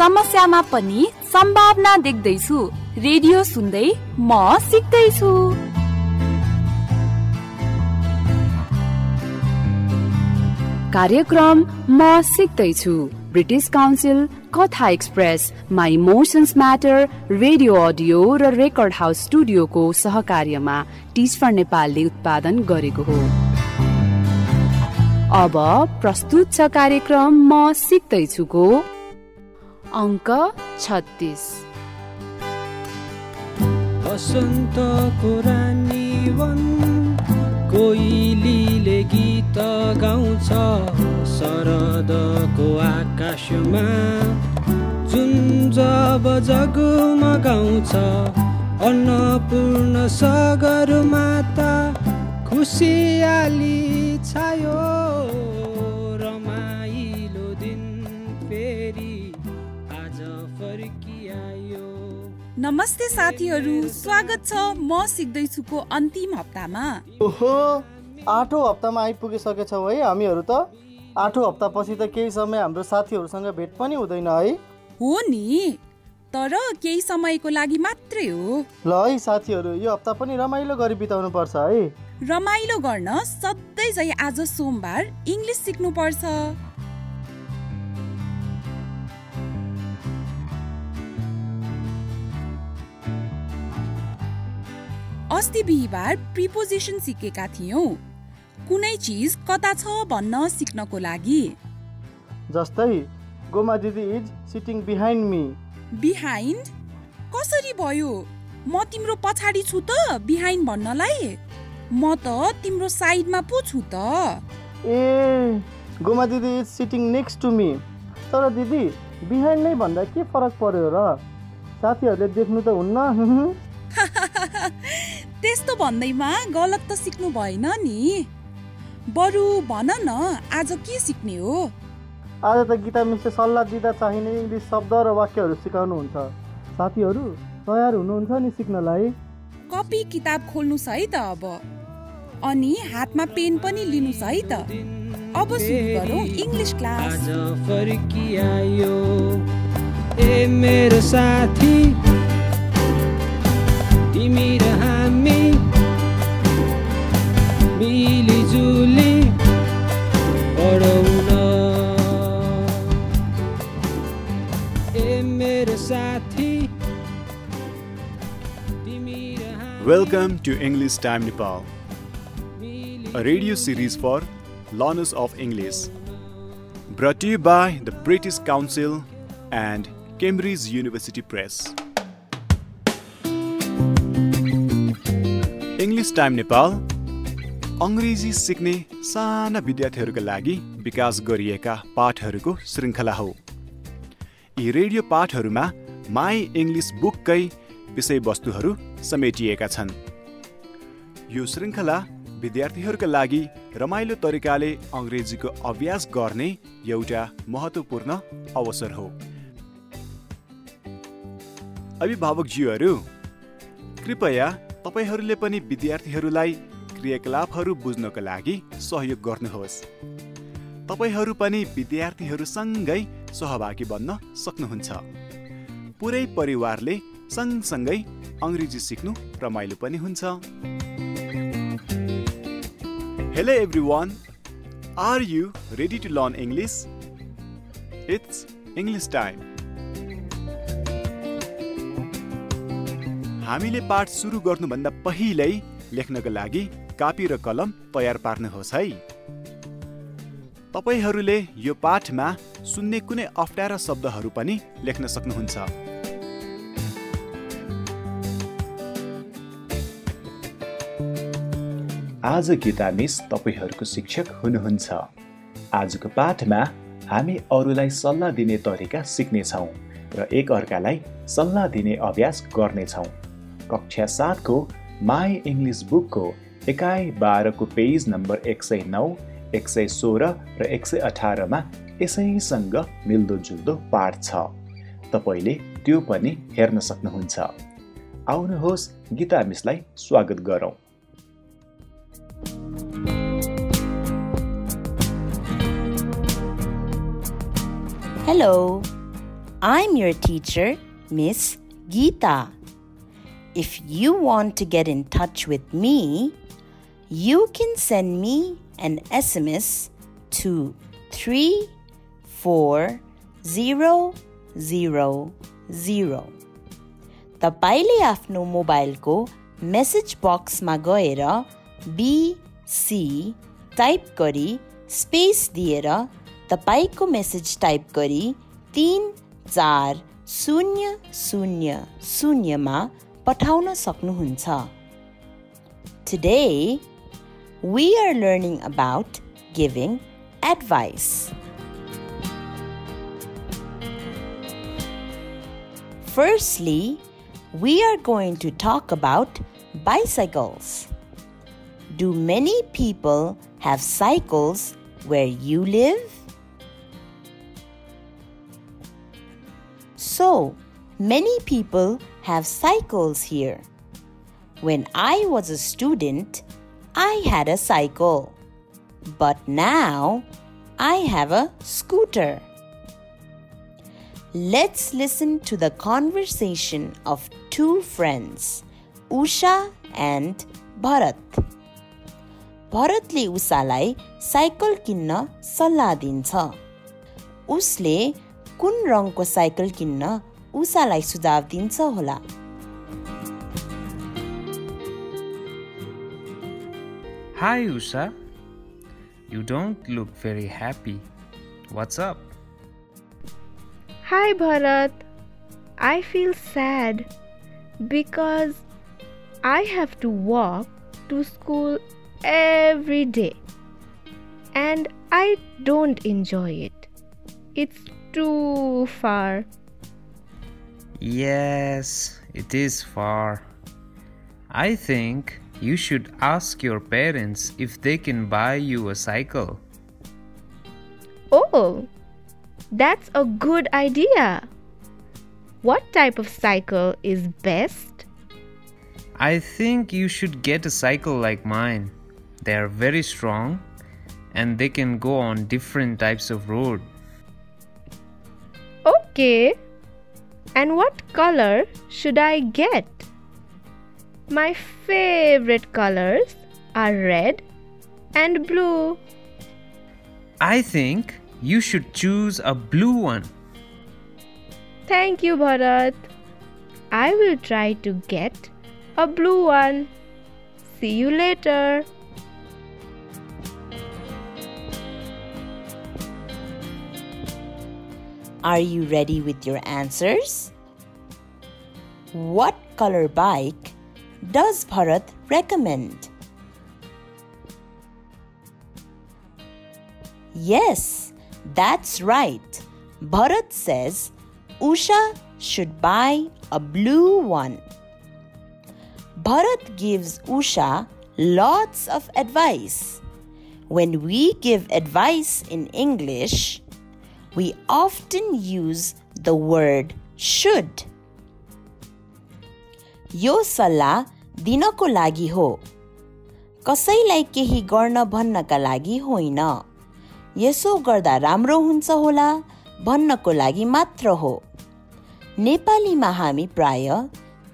समस्यामा पनि सम्भावना देख्दैछु। रेडियो सुन्दै म सिक्दैछु। कार्यक्रम म सिक्दैछु। British Council Katha express my emotions matter radio audio raw record house स्टुडियोको सहकार्यमा टिच फर नेपालले उत्पादन गरेको हो। अब प्रस्तुत छ कार्यक्रम म सिक्दैछुको अङ्क छत्तिस। बसन्तको रानी वन कोइलीले गीत गाउँछ शरदको आकाशमा। जुन जब जगमगाउँछ अन्नपूर्ण सगर माता खुसियाली छायो। नमस्ते साथीहरू स्वागत छ म सिक्दैछुको अन्तिम हप्तामा। ओहो आठौँ हप्तामा आइपुगिसकेछौँ है हामीहरू त। आठौँ हप्तापछि त केही समय हाम्रो साथीहरूसँग भेट पनि हुँदैन है। हो नि तर केही समयको लागि मात्रै हो। ल है साथीहरू यो हप्ता पनि रमाइलो गरी बिताउनु पर्छ है। रमाइलो गर्न सधैँ आज सोमबार इङ्ग्लिस सिक्नुपर्छ। अस्ति बिहिबार प्रिपोजिसन सिकेका थियौँ। कुनै चिज कता छ भन्न सिक्नको लागि? जस्तै गोमा दिदी is sitting behind me. Behind? कसरी भयो? म तिम्रो पछाडि छु त बिहाइन्ड भन्नलाई? म त तिम्रो साइडमा पो छु त। ए Goma didi is sitting next to me. तर दिदी बिहाइन्ड नै भन्दा के फरक पर्यो र? साथीहरूले देख्नु त हुन्न। त्यस्तो भन्दैमा गलत त सिक्नु भएन नि। बरु भन न आज के सिक्ने हो? आज त गीता मिसले सल्लाह दिँदा चाहिने इङ्ग्लिस शब्द र वाक्यहरू सिकाउनुहुन्छ। साथीहरू तयार हुनुहुन्छ नि सिक्नलाई? कपी किताब खोल्नुहोस् है त अब। अनि हातमा पेन पनि लिनुहोस् है त। अब सुरु गरौँ इङ्ग्लिस क्लास। फर्किआयो ए मेरो साथी। तिमी र Welcome to English Time Nepal, a radio series for learners of English, brought to you by the British Council and Cambridge University Press. English Time Nepal अङ्ग्रेजी सिक्ने साना विद्यार्थीहरूका लागि विकास गरिएका पाठहरूको श्रृङ्खला हो। यी रेडियो पाठहरूमा माई इङ्ग्लिस बुककै विषयवस्तुहरू समेटिएका छन्। यो श्रृङ्खला विद्यार्थीहरूका लागि रमाइलो तरिकाले अङ्ग्रेजीको अभ्यास गर्ने एउटा महत्त्वपूर्ण अवसर हो। अभिभावकज्यूहरू कृपया तपाईँहरूले पनि विद्यार्थीहरूलाई क्रियाकलापहरू बुझ्नको लागि सहयोग गर्नुहोस्। तपाईँहरू पनि विद्यार्थीहरूसँगै सहभागी बन्न सक्नुहुन्छ। पुरै परिवारले सँगसँगै अङ्ग्रेजी सिक्नु रमाइलो पनि हुन्छ। Hello everyone are you ready to learn English it's English time हामीले पाठ सुरु गर्नुभन्दा पहिल्यै लेख्नको लागि कापी र कलम तयार पार्नुहोस् है। तपाईँहरूले यो पाठमा सुन्ने कुनै अप्ठ्यारा शब्दहरू पनि लेख्न सक्नुहुन्छ। आज गीता मिस तपाईँहरूको शिक्षक हुनुहुन्छ। आजको पाठमा हामी अरूलाई सल्लाह दिने तरिका सिक्नेछौँ र एक अर्कालाई सल्लाह दिने अभ्यास गर्नेछौँ। कक्षा सातको माई इङ्ग्लिस बुकको एकाइ बाह्रको पेज नम्बर एक सय नौ एक सय सोह्र र एक सय अठारमा यसैसँग मिल्दोजुल्दो पाठ छ तपाईँले त्यो पनि हेर्न सक्नुहुन्छ आउनुहोस् गीता मिसलाई स्वागत गरौँ Hello. I'm your teacher, Miss Geeta. If you want to get in touch with me, you can send me an SMS to 34000. तपाईँले आफ्नो मोबाइलको मेसेज बक्समा गएर बिसी टाइप गरी स्पेस दिएर तपाईँको मेसेज टाइप गरी तिन चार शून्य शून्य शून्यमा पठाउन सक्नुहुन्छ Today, we are learning about giving advice. Firstly, we are going to talk about bicycles. Do many people have cycles where you live? So, many people have cycles here. When I was a student, I had a cycle. But now I have a scooter. Let's listen to the conversation of two friends, Usha and Bharat. भरतले उषालाई cycle किन्न सल्लाह दिन्छ उसले कुन रङको cycle किन्न उषालाई सुझाव दिन्छ होला Hi, Usha. You don't look very happy. What's up? Hi Bharat. I feel sad because I have to walk to school every day and I don't enjoy it. It's too far. Yes, it is far. I think you should ask your parents if they can buy you a cycle. Oh, that's a good idea. What type of cycle is best? I think you should get a cycle like mine. They are very strong and they can go on different types of road. Okay. And what color should I get? My favorite colors are red and blue. I think you should choose a blue one. Thank you, Bharat. I will try to get a blue one. See you later. Are you ready with your answers? What color bike does Bharat recommend? Yes, that's right. Bharat says Usha should buy a blue one. Bharat gives Usha lots of advice. When we give advice in English, we often use the word should. यो सल्लाह दिनको लागि हो। कसैलाई केही गर्न भन्नका लागि होइन। यसो गर्दा राम्रो हुन्छ होला भन्नको लागि मात्र हो। नेपालीमा हामी प्राय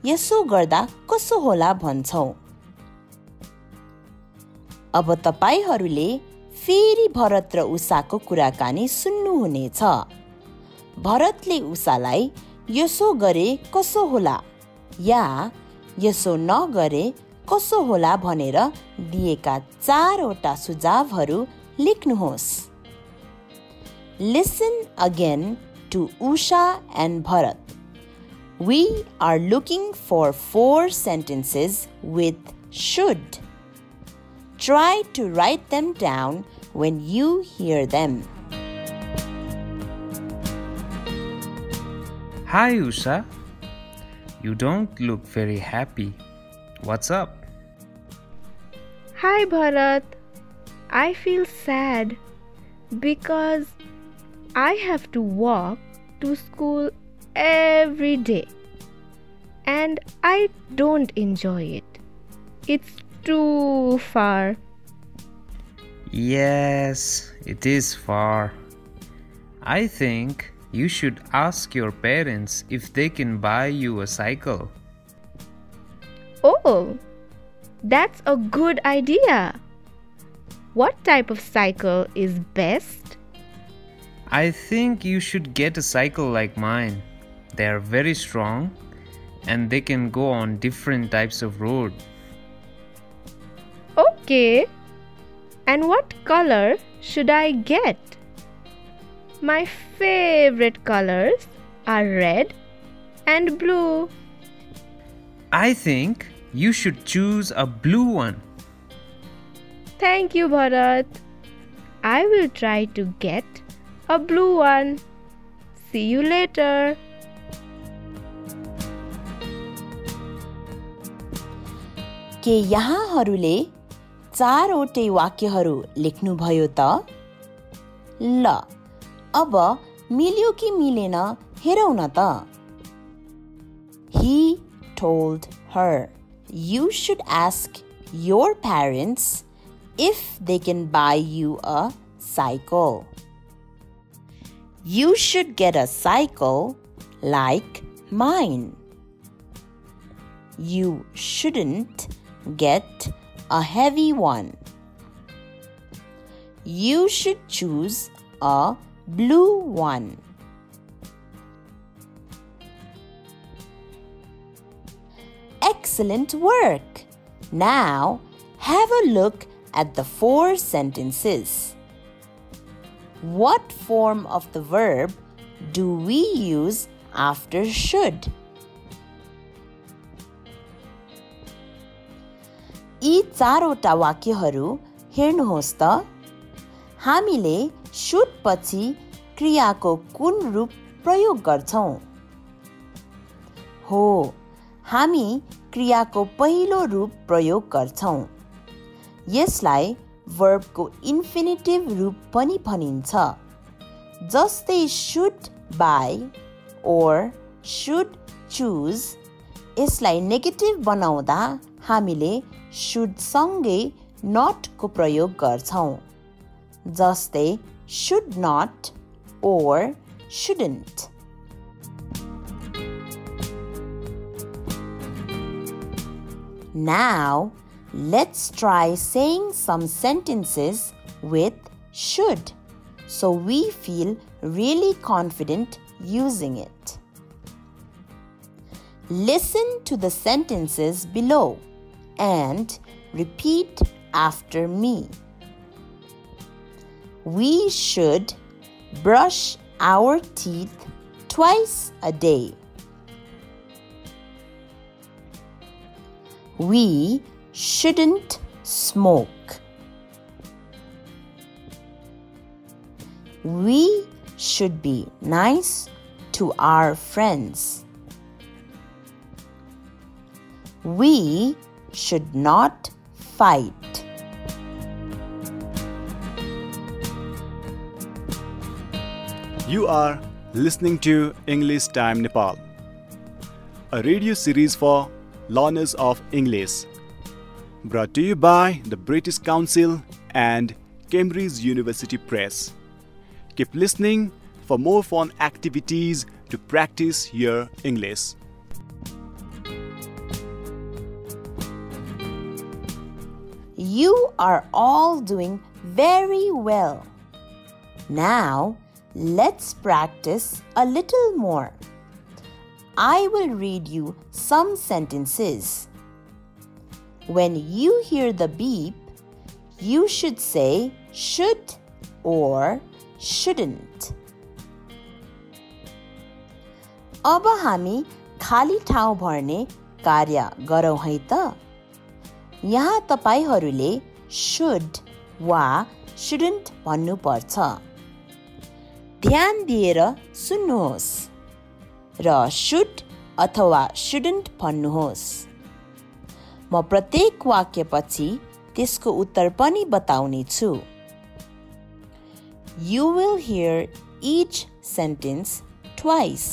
यसो गर्दा कसो होला भन्छौँ। अब तपाईँहरूले फेरि भरत र उषाको कुराकानी सुन्नुहुनेछ। भरतले उषालाई यसो गरे कसो होला? या यसो नगरे कसो होला भनेर दिएका चारवटा सुझावहरू लेख्नुहोस्। Listen again to Usha and Bharat we are looking for four sentences with should try to write them down when you hear them Hi, Usha. You don't look very happy. What's up? Hi Bharat. I feel sad because I have to walk to school every day and I don't enjoy it. It's too far. Yes, it is far. I think you should ask your parents if they can buy you a cycle. Oh, that's a good idea. What type of cycle is best? I think you should get a cycle like mine. They are very strong and they can go on different types of road. Okay. And what color should I get? My favorite colors are red and blue. I think you should choose a blue one. Thank you, Bharat. I will try to get a blue one. See you later. के यहाँहरूले चारवटै वाक्यहरू लेख्नुभयो त ल अब मिल्यो कि मिलेन हेरौँ न त He told her, You should ask your parents if they can buy you a cycle. You should get a cycle like mine. You shouldn't get a heavy one. You should choose a blue one. Excellent work! Now have a look at the four sentences. What form of the verb do we use after should? यी चारवटा वाक्यहरू हेर्नुहोस् त हामीले suit पछि क्रियाको कुन रूप प्रयोग गर्छौँ? हो हामी क्रियाको पहिलो रूप प्रयोग गर्छौँ। यसलाई वर्बको इन्फिनिटिभ रूप पनि भनिन्छ। जस्तै should buy or should choose यसलाई नेगेटिभ बनाउँदा हामीले सुडसँगै नटको प्रयोग गर्छौँ। जस्तै should not or shouldn't. Now, let's try saying some sentences with should so we feel really confident using it. Listen to the sentences below and repeat after me. We should brush our teeth twice a day. We shouldn't smoke. We should be nice to our friends. We should not fight. You are listening to English Time Nepal, a radio series for learners of English, brought to you by the British Council and Cambridge University Press. Keep listening for more fun activities to practice your English. You are all doing very well. Now, let's practice a little more. I will read you some sentences. When you hear the beep, you should say should or shouldn't. अब हामी खाली ठाउँ भर्ने कार्य गरौँ है त यहाँ तपाईँहरूले सुड वा सुडन्ट भन्नुपर्छ ध्यान दिएर सुन्नुहोस् र सुड अथवा सुडन्ट भन्नुहोस् म प्रत्येक वाक्यपछि त्यसको उत्तर पनि बताउने छु you will hear each sentence twice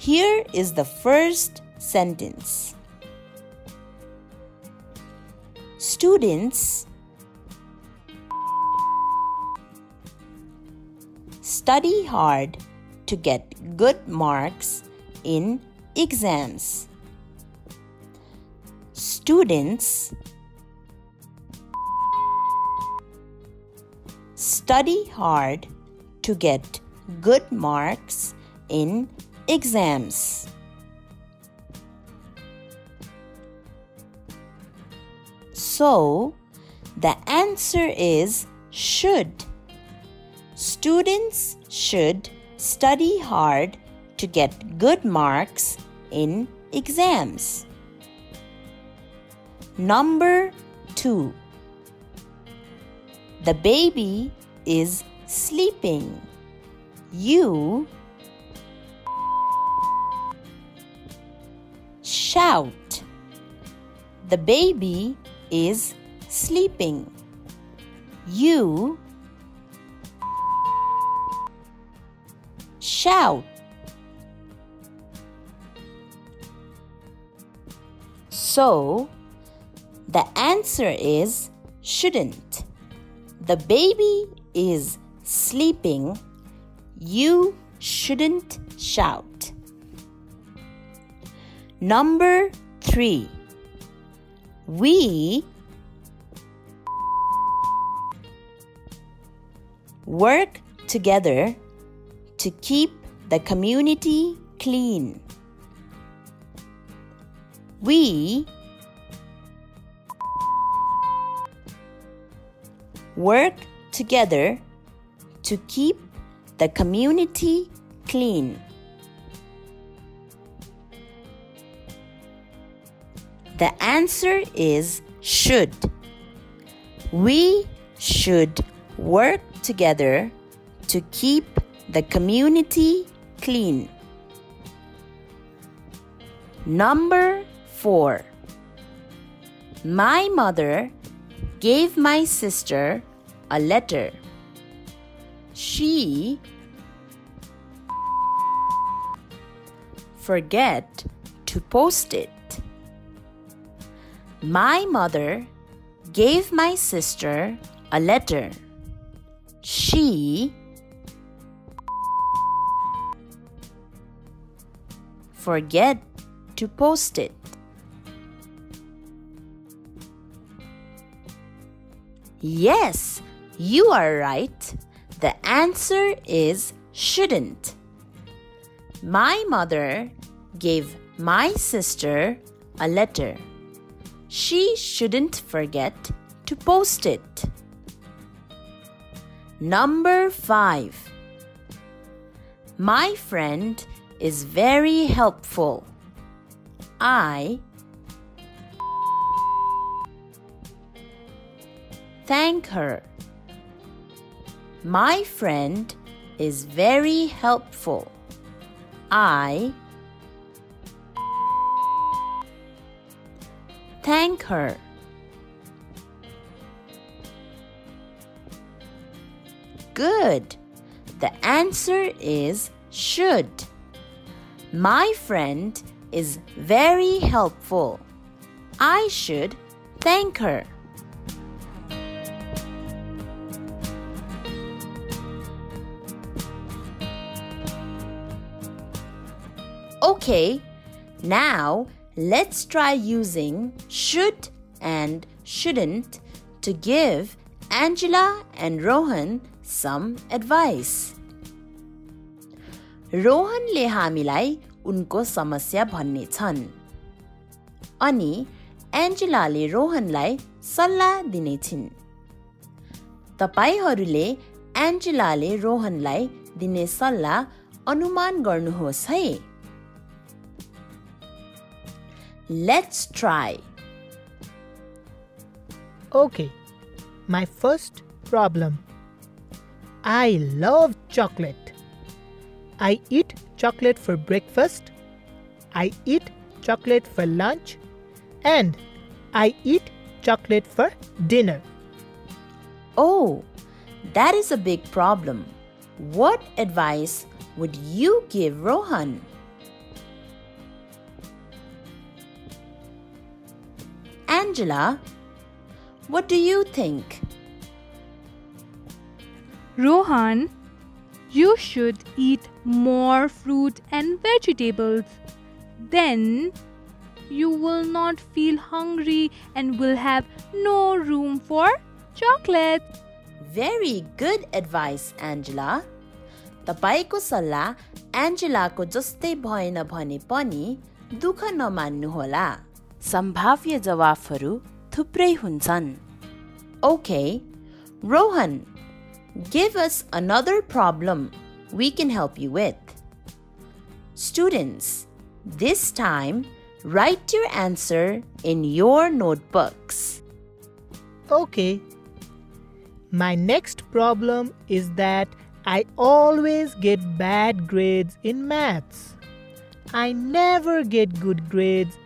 here is the first sentence Students, study hard to get good marks in exams. Students study hard to get good marks in exams. So, the answer is should. Students should study hard to get good marks in exams. Number 2 The baby is sleeping. You shout. The baby is sleeping. You shout. So, the answer is shouldn't. The baby is sleeping. You shouldn't shout. Number three. We work together to keep the community clean. We work together to keep the community clean. The answer is should. We should work together to keep the community clean. Number 4 My mother gave my sister a letter. She forget to post it. My mother gave my sister a letter. She forget to post it. Yes, you are right. The answer is shouldn't. My mother gave my sister a letter. She shouldn't forget to post it. Number 5. My friend is very helpful. I thank her. My friend is very helpful. I thank her. Good. The answer is should. My friend is very helpful. I should thank her. Okay, now let's try using should and shouldn't to give Angela and Rohan some advice. रोहनले हामीलाई उनको समस्या भन्ने छन् अनि एन्जेलाले रोहनलाई सल्लाह दिनेछिन् तपाईँहरूले एन्जेलाले रोहनलाई दिने सल्लाह अनुमान गर्नुहोस् है try. Okay, my first problem. I love chocolate. I eat chocolate for breakfast. I eat chocolate for lunch. And I eat chocolate for dinner. Oh, that is a big problem. What advice would you give Rohan? Angela, what do you think? Rohan, you should eat more fruit and vegetables. Then you will not feel hungry and will have no room for chocolate. Very good advice, Angela. तपाईँको सल्लाह एन्जेलाको जस्तै भएन भने पनि दुःख नमान्नुहोला सम्भाव्य जवाफहरू थुप्रै हुन्छन् okay Rohan give us another problem we can help you with. Students, this time, write your answer in your notebooks. Okay. My next problem is that I always get bad grades in maths. I never get good grades.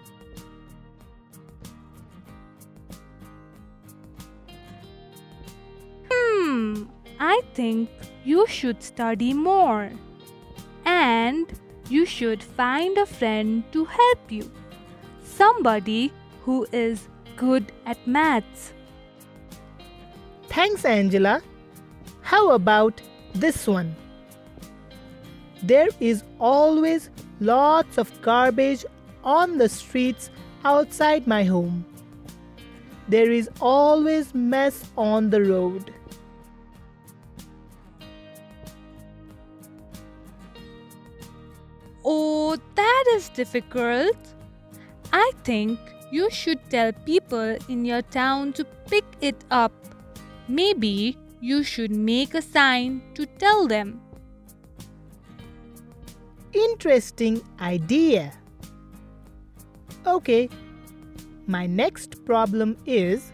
Hmm, I think you should study more. And you should find a friend to help you. Somebody who is good at maths. Thanks, Angela. How about this one? There is always lots of garbage on the streets outside my home. There is always mess on the road. Is difficult. I think you should tell people in your town to pick it up. Maybe you should make a sign to tell them. Interesting idea. Okay, my next problem is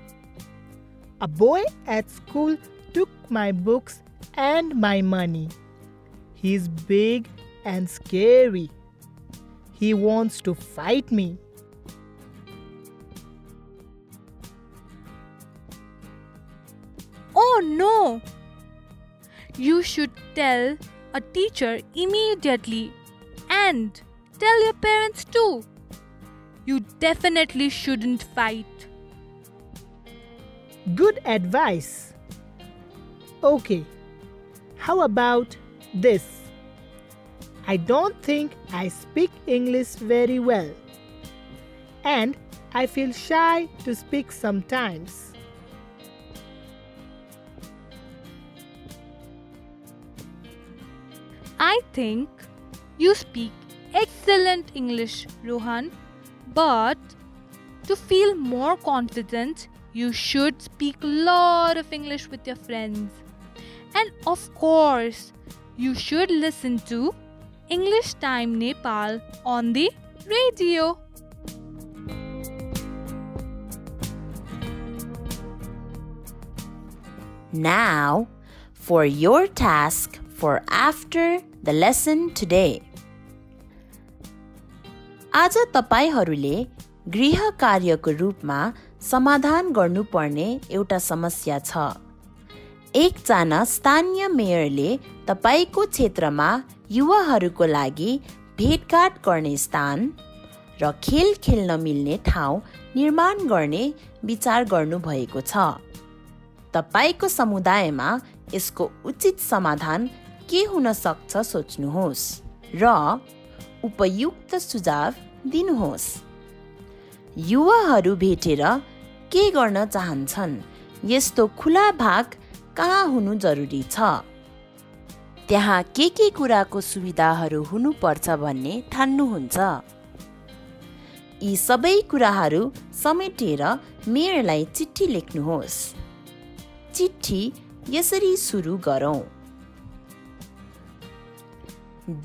a boy at school took my books and my money. He's big and scary. He wants to fight me. Oh no! You should tell a teacher immediately and tell your parents too. You definitely shouldn't fight. Good advice. Okay, how about this? I don't think I speak English very well. And I feel shy to speak sometimes. I think you speak excellent English, Rohan. But to feel more confident, you should speak a lot of English with your friends. And of course, you should listen to English time Nepal on the radio now for your task for after the lesson today आज तपाईंहरूले गृहकार्यको रूपमा समाधान गर्नुपर्ने एउटा समस्या छ। एक चान स्थानीय मेयरले तपाईको क्षेत्रमा युवाहरूको लागि भेटघाट गर्ने स्थान र खेल खेल्न मिल्ने ठाउँ निर्माण गर्ने विचार गर्नुभएको छ। तपाईँको समुदायमा यसको उचित समाधान के हुन सक्छ सोच्नुहोस् र उपयुक्त सुझाव दिनुहोस्। युवाहरू भेटेर के गर्न चाहन्छन्? यस्तो खुला भाग कहाँ हुनु जरुरी छ? त्यहाँ के के कुराको सुविधाहरू हुनुपर्छ भन्ने ठान्नुहुन्छ यी सबै कुराहरू समेटेर मेयरलाई चिठी लेख्नुहोस्। चिठी यसरी सुरु गरौँ।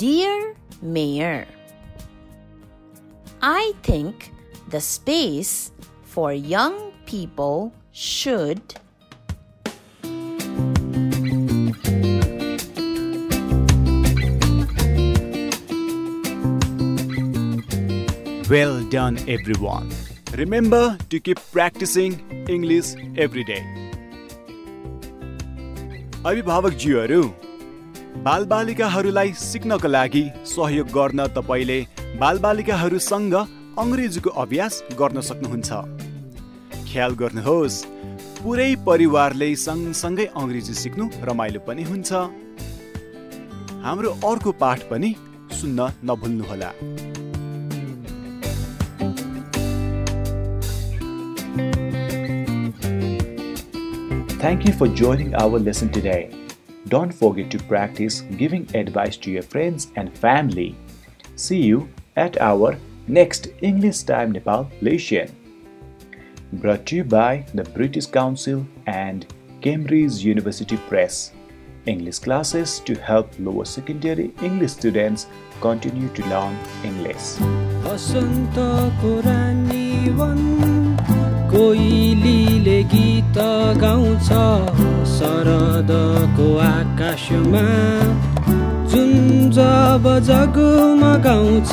Dear Mayor, I think the space for young people should Well done, everyone. Remember to keep practicing English every day. अभिभावकज्यूहरू बालबालिकाहरूलाई सिक्नको लागि सहयोग गर्न तपाईँले बालबालिकाहरूसँग अङ्ग्रेजीको अभ्यास गर्न सक्नुहुन्छ ख्याल गर्नुहोस् पुरै परिवारले सँगसँगै अङ्ग्रेजी सिक्नु रमाइलो पनि हुन्छ हाम्रो अर्को पाठ पनि सुन्न नभुल्नुहोला Thank you for joining our lesson today. Don't forget to practice giving advice to your friends and family. See you at our next English Time Nepal lesson. Brought to you by the British Council and Cambridge University Press. English classes to help lower secondary English students continue to learn English. कोइलीले गीत गाउँछ शरदको आकाशमा। जुन जब जगमगाउँछ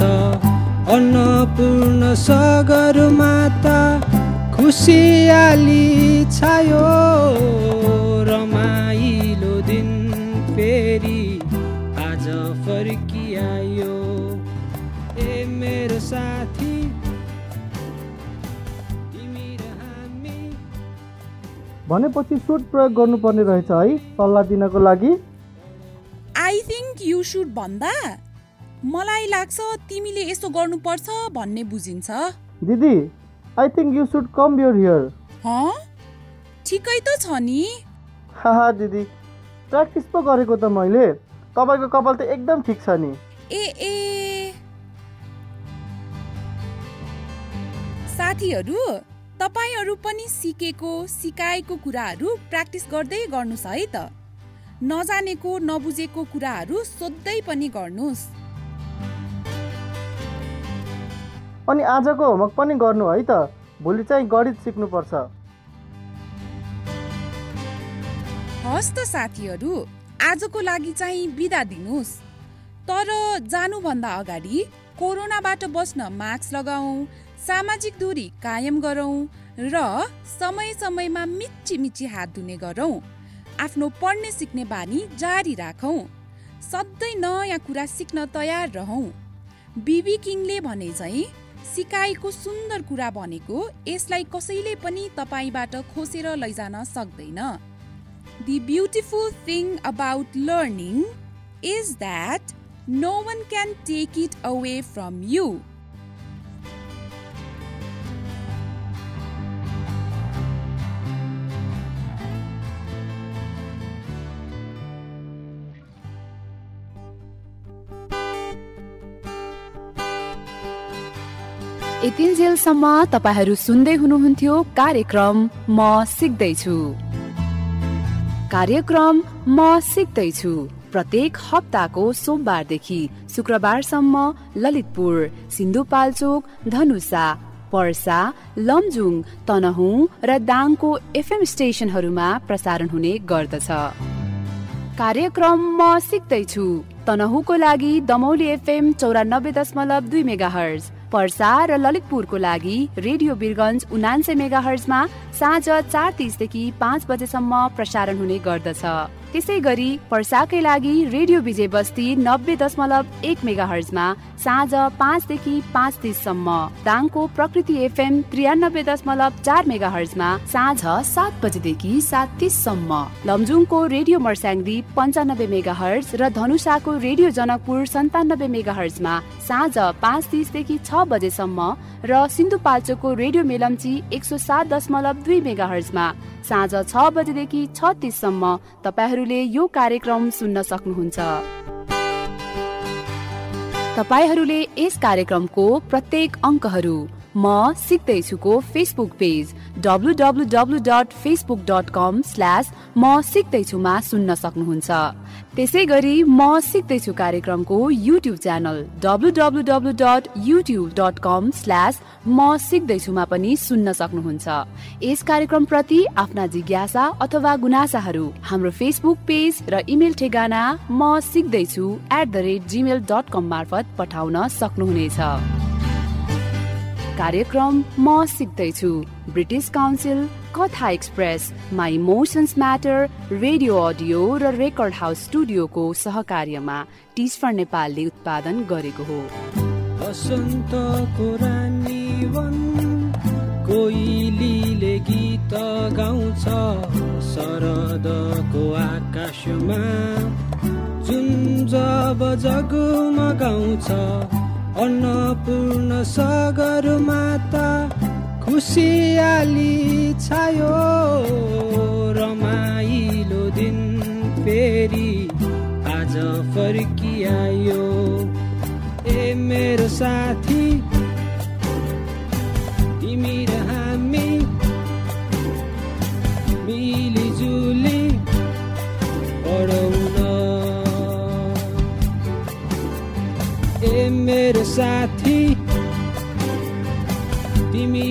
अन्नपूर्ण सगर माता खुसियाली छायो रमाइलो दिन। भनेपछि suit प्रयोग गर्नुपर्ने रहेछ है सल्लाह दिनको लागि। आई थिङ्क यु सुड भन्दा मलाई लाग्छ तिमीले यसो गर्नुपर्छ भन्ने बुझिन्छ। Didi I think you should come your here ठिकै त छ नि। हाहा दिदी प्र्याक्टिस पो गरेको त मैले। तपाईँको कपाल त एकदम ठिक छ नि। ए ए। साथीहरू तपाईँहरू पनि सिकेको सिकाएको कुराहरू प्र्याक्टिस गर्दै गर्नुहोस् है त। नजानेको नबुझेको कुराहरू सोध्दै पनि गर्नुहोस्। अनि आजको होमवर्क पनि गर्नु है त। भोलि चाहिँ गणित सिक्नुपर्छ। हस् त साथीहरू आजको लागि चाहिँ बिदा दिनुहोस्। तर जानुभन्दा अगाडि कोरोनाबाट बस्न मास्क लगाऊ सामाजिक दूरी कायम गरौँ र समय समयमा मिची मिची हात धुने गरौँ। आफ्नो पढ्ने सिक्ने बानी जारी राखौँ। सधैँ नयाँ कुरा सिक्न तयार रहौँ। बिबी किङले भने चाहिँ सिकाइको सुन्दर कुरा भनेको यसलाई कसैले पनि तपाईँबाट खोसेर लैजान सक्दैन। The beautiful thing about learning is that no one can take it away from you यतिन्जेलसम्म तपाईँहरू सुन्दै हुनुहुन्थ्यो कार्यक्रम म सिक्दैछु। कार्यक्रम म सिक्दैछु। प्रत्येक हप्ताको सोमबारदेखि शुक्रबारसम्म ललितपुर सिन्धुपाल्चोक धनुषा पर्सा लमजुङ तनहुँ र दाङको एफएम स्टेसनहरूमा प्रसारण हुने गर्दछ। कार्यक्रम म सिक्दैछु। तनहुको लागि दमौली एफएम चौरानब्बे दशमलव दुई मेगा हर्ज पर्सा र ललितपुरको लागि रेडियो बिरगन्ज उनान्से मेगा हर्जमा साँझ चार तिसदेखि पाँच बजेसम्म प्रसारण हुने गर्दछ। त्यसै गरी पर्साकै लागि रेडियो विजय बस्ती नब्बे दशमलव एक मेगा हर्जमा साँझ पाँचदेखि पाँच तिससम्म दाङको प्रकृति एफएम त्रियानब्बे दशमलव चार मेगा हर्जमा साँझ सात बजेदेखि सात तिससम्म लमजुङको रेडियो मर्स्याङदी पन्चानब्बे मेगा हर्ज र धनुषाको रेडियो जनकपुर सन्तानब्बे मेगा हर्जमा साँझ पाँच तिसदेखि छ बजेसम्म र सिन्धुपाल्चोकको रेडियो मेलम्ची एक सौ सात दशमलव दुई मेगा हर्जमा साँझ छ बजेदेखि छ तिससम्म तपाईँहरूले यो कार्यक्रम सुन्न सक्नुहुन्छ। तपाईँहरूले यस कार्यक्रमको प्रत्येक अङ्कहरू म सिक्दैछुको Facebook page W W W dot Facebook dot com slash म सिक्दैछुमा सुन्न सक्नुहुन्छ। त्यसै गरी म सिक्दैछु कार्यक्रमको YouTube channel W W W dot YouTube dot com slash म सिक्दैछुमा पनि सुन्न सक्नुहुन्छ। यस कार्यक्रम प्रति आफ्ना जिज्ञासा अथवा गुनासाहरू हाम्रो फेसबुक पेज र इमेल ठेगाना म सिक्दैछु at the rate Gmail dot com मार्फत पठाउन सक्नुहुनेछ। कार्यक्रम म सिक्दैछु British Council Katha express my emotions matter radio audio raw record house स्टुडियोको सहकार्यमा टिस्फर नेपालले उत्पादन गरेको हो। कोइलीले गीत गाउँछ शरदको आकाशमा। जुन जगमगाउँछ अन्नपूर्ण सगर माता खुसियाली छायो रमाइलो दिन फेरि आज फर्किआयो। ए मेरो साथी तिमी र हामी मिलिजुली पढौँ न ए मेरो साथी तिमी